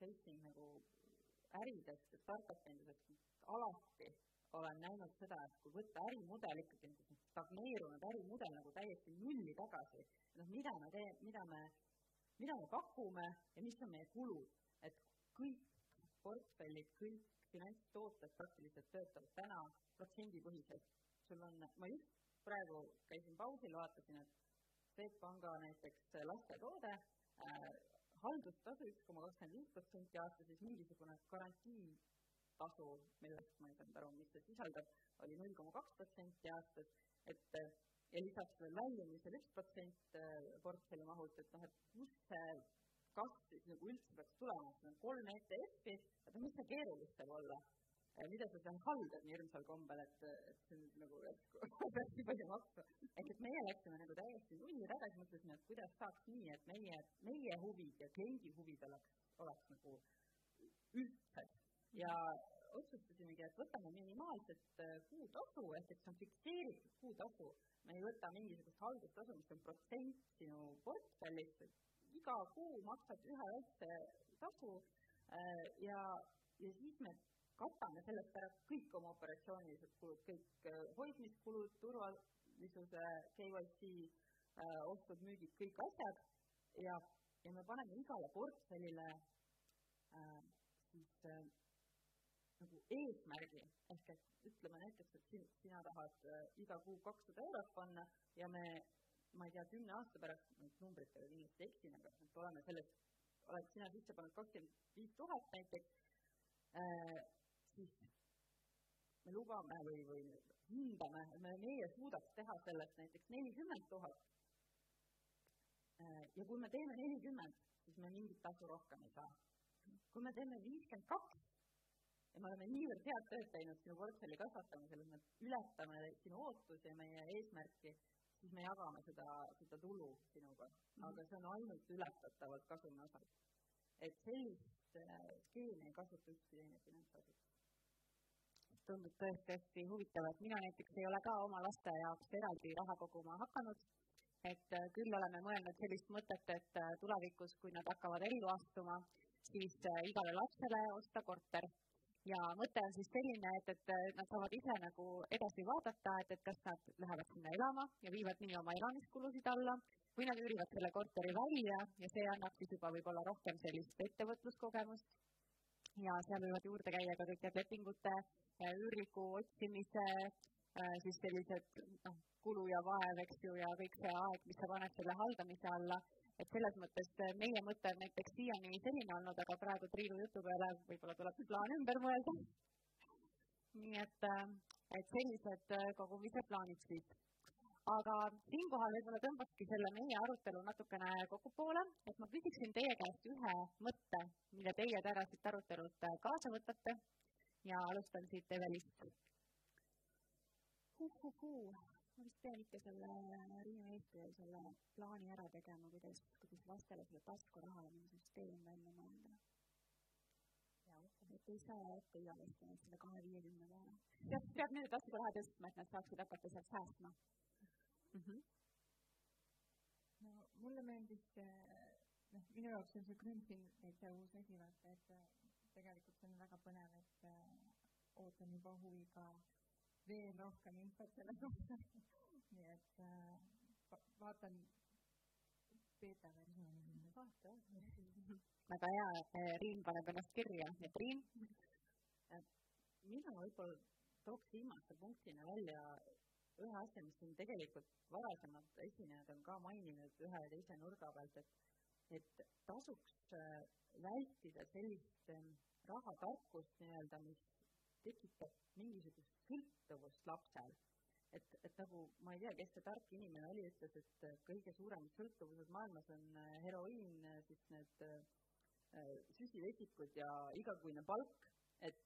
facing nagu äridest startup indusest, alati olen näinud seda, et kui võtta ärimudel ikkagi, stagneerunud ärimudel nagu täiesti nulli tagasi, noh, mida me tee-, mida me, mida me pakume ja mis on meie kulud, et kõik portfellid, kõik finantstooted praktiliselt töötavad täna protsendipõhiselt. sul on, ma just praegu käisin pausil, vaatasin, et Swedbanka näiteks lastetoode äh,, haldustasu üks koma kakskümmend viis protsenti aastas, siis mingisugune garantiitasu, millest ma ei saanud aru, mis see sisaldab, oli null koma kaks protsenti aastas, et ja lisaks veel väljumisel üks protsent äh, portfelli mahult, et noh, et kust see kasv siis nagu üldse peaks tulema, et on kolm ETF-i, et mis see keerulist saab olla mida sa seal haldad nii hirmsal kombel, et, et see on nagu järsku peaks nii palju maksma. ehk et meie läksime nagu täiesti nulli tagasi, mõtlesime, et kuidas saaks nii, et meie, meie huvid ja kliendi huvid oleks, oleks nagu ühtsed ja otsustasimegi, et võtame minimaalset äh, kuutasu, ehk et see on fikseeritud kuutasu. me ei võta mingisugust haldustasu, mis on protsent sinu portfellist, et iga kuu maksad ühe väikse tasu äh, ja, ja siis me katame sellest ära kõik oma operatsioonilised kulud, kõik äh, hoidmiskulud, turvalisuse, KYC, äh, ostud-müügid, kõik asjad. Ja, ja me paneme igale portfellile äh, siis äh, nagu eesmärgi, ehk et ütleme näiteks, et sin, sina tahad äh, iga kuu kakssada eurot panna ja me, ma ei tea, kümne aasta pärast, nüüd numbritega kindlasti eksin, aga et oleme sellest, oled sina sisse pannud kakskümmend viis tuhat näiteks äh,, me lubame või, või hindame, me, meie suudaks teha sellest näiteks nelikümmend tuhat. ja kui me teeme nelikümmend, siis me mingit tasu rohkem ei saa. kui me teeme viiskümmend kaks ja me oleme niivõrd head tööd teinud sinu portfelli kasvatamisel, et me ületame sinu ootusi ja meie eesmärki, siis me jagame seda, seda tulu sinuga mm, -hmm. aga see on ainult ületatavalt kasumi osas. et sellist skeemi ei kasuta ükski teine finantsasutus tundub tõesti hästi huvitav, et mina näiteks ei ole ka oma laste jaoks eraldi raha koguma hakanud, et äh, küll oleme mõelnud sellist mõtet, et äh, tulevikus, kui nad hakkavad ellu astuma, siis äh, igale lapsele osta korter. ja mõte on siis selline, et, et nad saavad ise nagu edasi vaadata, et, et kas nad lähevad sinna elama ja viivad nii oma elamiskulusid alla või nad üürivad selle korteri välja ja see annab siis juba võib-olla rohkem sellist ettevõtluskogemust ja seal võivad juurde käia ka kõik need lepingute üürniku otsimise, äh, siis sellised noh, kulu ja vaev, eks ju, ja kõik see aeg, mis sa paned selle haldamise alla, et selles mõttes äh, meie mõte on näiteks siiani selline olnud, aga praegu Triinu jutu peale võib-olla tuleb plaan ümber mõelda. nii et, äh, et sellised kogumise plaanid siis. Aga siinkohal võib-olla tõmbakski selle meie arutelu natukene kokku poole, et ma küsiksin teie käest ühe mõtte, mille teie täna siit arutelult kaasa võtate ja alustan siit Evelist ma vist pean ikka selle Riina eeskujul selle plaani ära tegema, kuidas, kuidas lastele selle taskurahaline süsteem välja mõelda. et ei saa jätta igavesti selle kahe viiekümne peale. peab, peab nende taskuraha tõstma, et nad saaksid hakata sealt säästma mm. -hmm. no mulle meeldis see, noh, minu jaoks on see Grünfin täitsa uus asi, vaata, et tegelikult see on väga põnev, et äh, ootan juba huviga veel rohkem infot selle kohta nii et äh, vaatan beeta versiooni. vaata, väga hea, äh, Riin paneb ennast kirja, et Riin? mina võib-olla tooks viimase punktina välja ühe asja, mis siin tegelikult varasemad esinejad on ka maininud ühe ja teise nurga pealt, et et tasuks äh, vältida sellist ähm, rahatarkust nii-öelda, mis tekitab mingisugust sõltuvust lapsel. et, et nagu ma ei tea, kes see tark inimene oli, ütles, et kõige suuremad sõltuvused maailmas on äh, heroiin, siis need süsivesikud ja igakuine palk, et,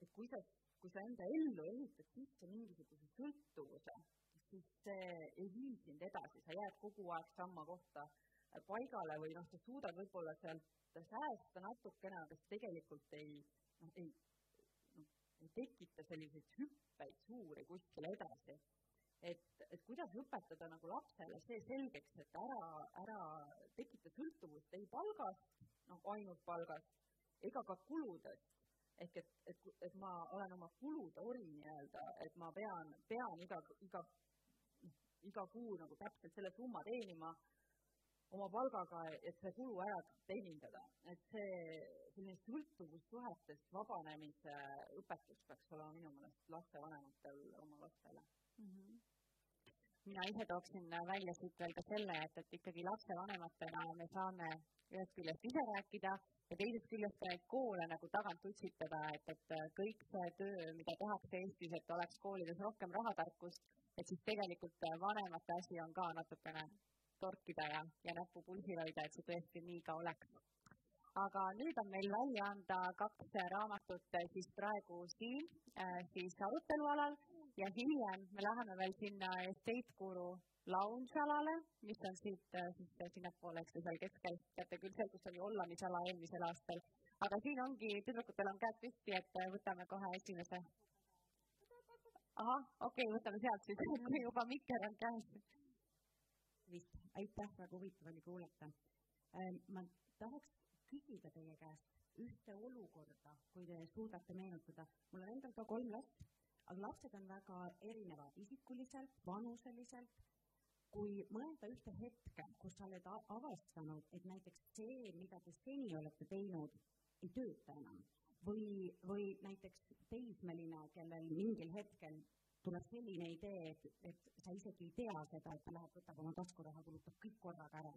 et kui sa, kui sa enda ellu ehitad sisse mingisuguse sõltuvuse, siis see ei vii sind edasi, sa jääd kogu aeg samma kohta paigale või noh, sa suudad võib-olla sealt säästa natukene, aga see tegelikult ei, noh, ei, noh, ei tekita selliseid hüppeid suuri kuskile edasi et, et kuidas õpetada nagu lapsele see selgeks, et ära, ära tekita sõltuvust ei palgast, noh, ainult palgast, ega ka kuludest. Ehk et, et, et ma olen oma kulude ori nii-öelda, et ma pean, pean iga, iga, iga kuu nagu täpselt selle summa teenima oma palgaga, et see kulu ära teenindada. et see, selline sõltuvussuhetest vabanemise õpetus peaks olema minu meelest lastevanematel oma lastele mm. -hmm mina ise tooksin välja siit veel ka selle, et, et ikkagi lapsevanematena me saame ühest küljest ise rääkida ja teisest küljest koole nagu tagant utsitada, et, et kõik see töö, mida tehakse Eestis, et oleks koolides rohkem rahatarkust, et siis tegelikult vanemate asi on ka natukene torkida ja, ja näppu pulsil hoida, et see tõesti nii ka oleks. aga nüüd on meil välja anda kaks raamatut siis praegu siin äh, siis arutelualal ja hiljem me läheme veel sinna Estate Guru lounge-alale, mis on siit äh, siis sinnapoole, eks ju, seal keskel, teate küll seal, kus oli Ollamisala eelmisel aastal. aga siin ongi, tüdrukutel on käed püsti, et võtame kohe esimese. ahah, okei okay,, võtame sealt siis, kui juba mikker on käes. vist, aitäh, väga huvitav oli kuulata. Ähm, ma tahaks küsida teie käest ühte olukorda, kui te suudate meenutada. mul on endal ka kolm last aga lapsed on väga erinevad isikuliselt, vanuseliselt. Kui mõelda ühte hetke, kus sa oled avastanud, et näiteks see, mida te seni olete teinud, ei tööta enam või, või näiteks teismeline, kellel mingil hetkel tuleb selline idee, et, et sa isegi ei tea seda, et ta läheb, võtab oma taskuraha, kulutab kõik korraga ära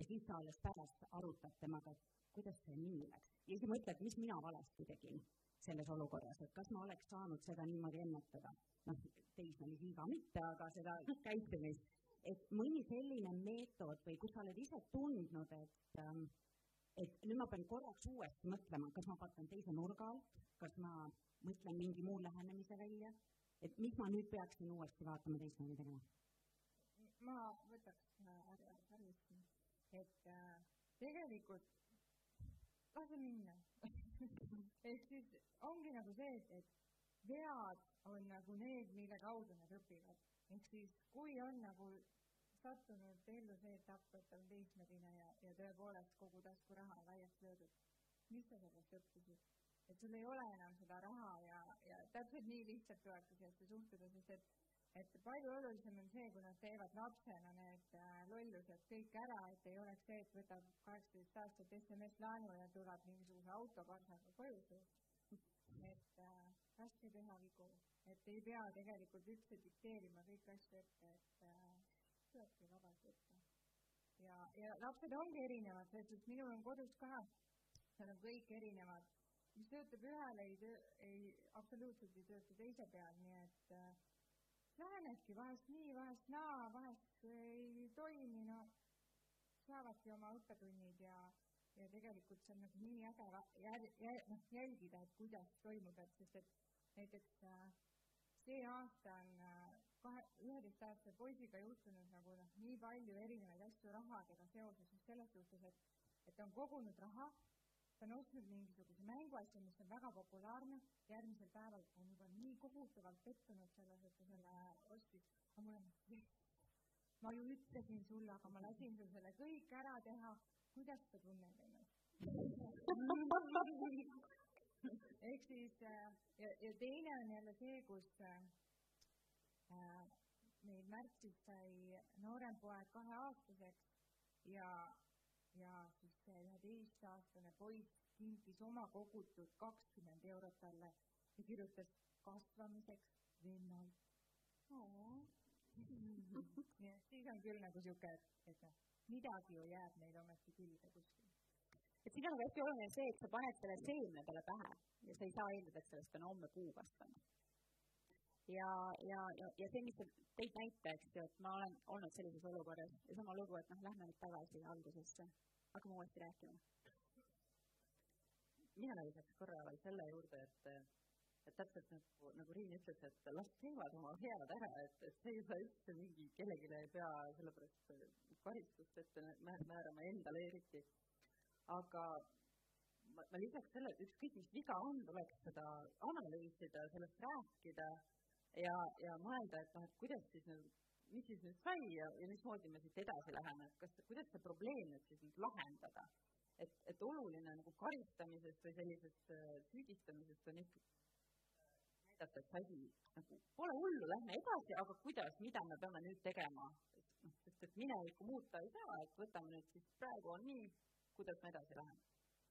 ja siis sa alles pärast arutad temaga, et kuidas see nii läks. ja siis mõtled, mis mina valesti tegin selles olukorras, et kas ma oleks saanud seda niimoodi ennetada. noh, teismelisi ka mitte, aga seda käitumist. Et mõni selline meetod või kus sa oled ise tundnud, et et nüüd ma pean korraks uuesti mõtlema, kas ma vaatan teise nurga alt, kas ma mõtlen mingi muu lähenemise välja, et mis ma nüüd peaksin uuesti vaatama teistmoodi tegema? ma võtaks äh, arvesse, et äh, tegelikult lase minna ehk siis ongi nagu see, et, et vead on nagu need, mille kaudu nad õpivad. Ehk siis, kui on nagu sattunud ellu see etapp, et on teismeline ja, ja tõepoolest kogu taskuraha on laiaks löödud, mis sa sellest õppisid? et sul ei ole enam seda raha ja, ja täpselt nii lihtsalt tulebki sellesse suhtuda, sest et et palju olulisem on see, kui nad teevad lapsena need äh, lollused kõik ära, et ei oleks see, et võtab kaheksateist aastat SMS-laenu ja tuleb mingisuguse autoparsaga koju. et äh, raske teha vigu, et ei pea tegelikult üldse dikteerima kõiki asju ette, et äh, tulebki vabalt võtta. ja, ja lapsed ongi erinevad, selles suhtes minul on kodus ka, nad on kõik erinevad. mis töötab ühele, ei töö, ei, absoluutselt ei tööta teise peal, nii et äh, lähenedki vahest nii, vahest naa, vahest ei toimi, no saavadki oma õppetunnid ja, ja tegelikult see on nagu nii äge noh, jälgida, et kuidas toimub, et sest et näiteks äh, see aasta on äh, kahe, üheteistaastase poisiga juhtunud nagu noh, nii palju erinevaid asju rahadega seoses just selles suhtes, et, et ta on kogunud raha ta on ostnud mingisuguse mänguasja, mis on väga populaarne, järgmisel päeval on juba nii kohutavalt pettunud selles, et ta selle ostis. aga mul on, ma ju ütlesin sulle, aga ma lasin sul selle kõik ära teha. kuidas sa tunned ennast? ehk siis äh, ja, ja teine on jälle see, kus äh, meil märtsis sai noorem poeg kaheaastaseks ja ja siis see üheteistaastane poiss kinkis oma kogutud kakskümmend eurot talle ja kirjutas kasvamiseks vennalt nii et siis on küll nagu sihuke, et, noh, midagi ju jääb neile ometi külge kuskil. Et siin on nagu hästi oluline see, et sa paned selle seemne talle pähe ja sa ei saa eeldada, et sellest on homme puu kasvanud ja, ja, ja, ja see, mis sa tõid näite, eks ju, et ma olen olnud sellises olukorras ja sama lugu, et noh, lähme nüüd tagasi algusesse, hakkame uuesti rääkima. mina lisaks korra veel selle juurde, et, et täpselt nagu, nagu Riin ütles, et las teevad oma head ära, et, et see ei saa üldse mingi, kellelegi ei pea sellepärast karistust ette määrama, endale eriti. Aga ma, ma lisaks selle, et ükskõik, mis viga on, tuleks seda analüüsida, sellest rääkida ja, ja mõelda, et noh, et kuidas siis nüüd, mis siis nüüd sai ja, ja mismoodi me siit edasi läheme, et kas, kuidas see probleem nüüd siis nüüd lahendada et, et oluline nagu karistamisest või sellisest äh, süüdistamisest on ikkagi näidata, et asi nagu pole hullu, lähme edasi, aga kuidas, mida me peame nüüd tegema. noh, sest et minevikku muuta ei saa, et võtame nüüd siis praegu on nii, kuidas me edasi läheme.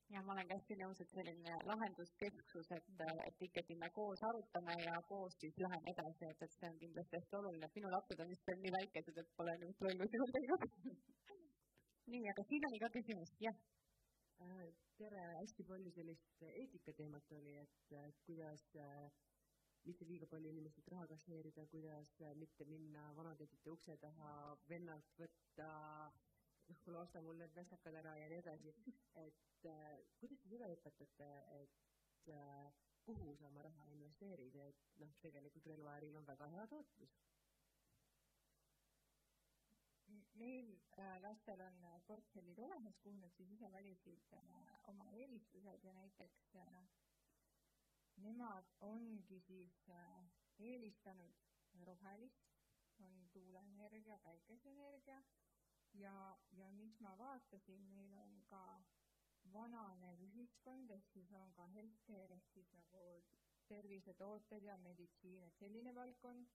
Ja ma olen ka hästi nõus, et selline lahenduskesksus, et, et ikkagi me koos arutame ja koos siis läheme edasi, et, et see on kindlasti hästi oluline, et minu lapsed on vist veel nii väikesed, et pole nüüd lollusi veel teinud nii, aga siin oli ka küsimus, jah. Äh, tere, hästi palju sellist eetikateemat oli, et kuidas äh, mitte liiga palju inimestelt raha kasseerida, kuidas äh, mitte minna vanatädide ukse taha, vennalt võtta, noh, kuule, osta mul need västakad ära ja nii edasi. et kuidas te seda õpetate, et kuhu sa oma raha investeerid, et noh, tegelikult relvaäril on väga hea tootlus. Meil äh, lastel on äh, portfellid olemas, kuhu nad siis ise valisid äh, oma eelistused ja näiteks nemad ongi siis eelistanud rohelist, on tuuleenergia, päikeseenergia ja, ja mis ma vaatasin, meil on ka vananev ühiskond, ehk siis on ka healthcare ehk siis nagu tervisetooted ja meditsiin, et selline valdkond.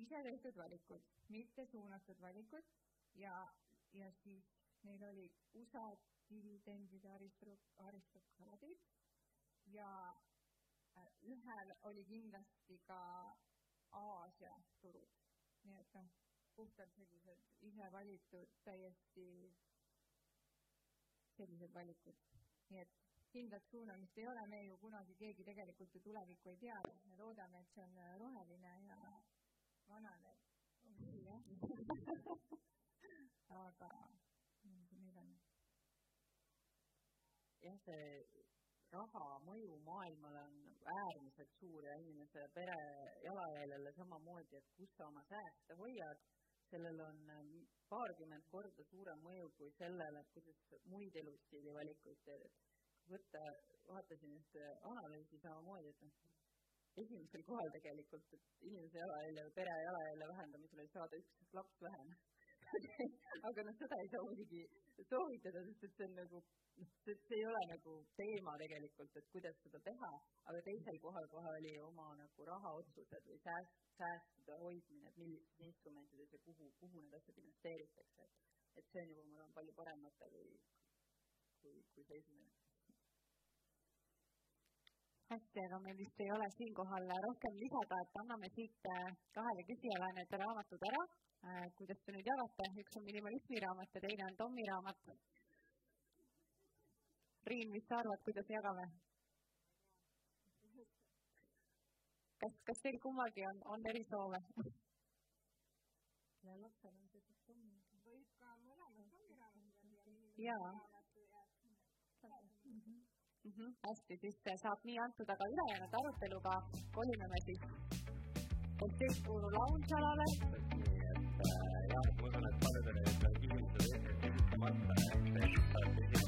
Ise tehtud valikud, mitte suunatud valikud. Ja, ja siis neil olid USA dividendide aristokraadid. Ja äh, ühel oli kindlasti ka Aasia turud. nii et noh, puhtalt sellised ise valitud, täiesti sellised valikud. nii et kindlat suunamist ei ole, me ju kunagi keegi tegelikult ju tulevikku ei tea, me loodame, et see on roheline ja jah aga meil on. jah, see raha mõju maailmale on äärmiselt suur ja inimese pere jalajäljele samamoodi, et kus sa oma sääste hoiad, sellel on ähm, paarkümmend korda suurem mõju kui sellele, et kuidas muid elustiili valikuid teed, võtta, vaatasin ühte analüüsi samamoodi, et noh, esimesel kohal tegelikult, et inimese jalajälje või pere jalajälje vähendamisel oli saada üks laps vähem. Aga noh, seda ei saa muidugi soovitada, sest et see on nagu, see, see ei ole nagu teema tegelikult, et kuidas seda teha, aga teisel kohal kohe oli oma nagu rahaotsused või sääst, säästude hoidmine, et millistes instrumentides ja kuhu, kuhu need asjad investeeritakse, et see on juba, ma arvan, palju parem mõte kui, kui, kui see esimene hästi, aga meil vist ei ole siinkohal rohkem lisada, et anname siit äh, kahele küsijale need raamatud ära. Äh, kuidas te nüüd jagate, üks on minimalismi raamat ja teine on Tommi raamat. Riin, mis sa arvad, kuidas jagame? kas, kas teil kummalgi on, on erisoove? ja lapsel on see Tommi. võib ka mõlemad Tommi raamatud. jaa. -hmm. hästi, siis saab nii antud, aga ülejäänud aruteluga kolime me siis Escape lounge-alale. nii et äh, jah, ma usun, et paljudel jäid veel küsimused esitamata, et saate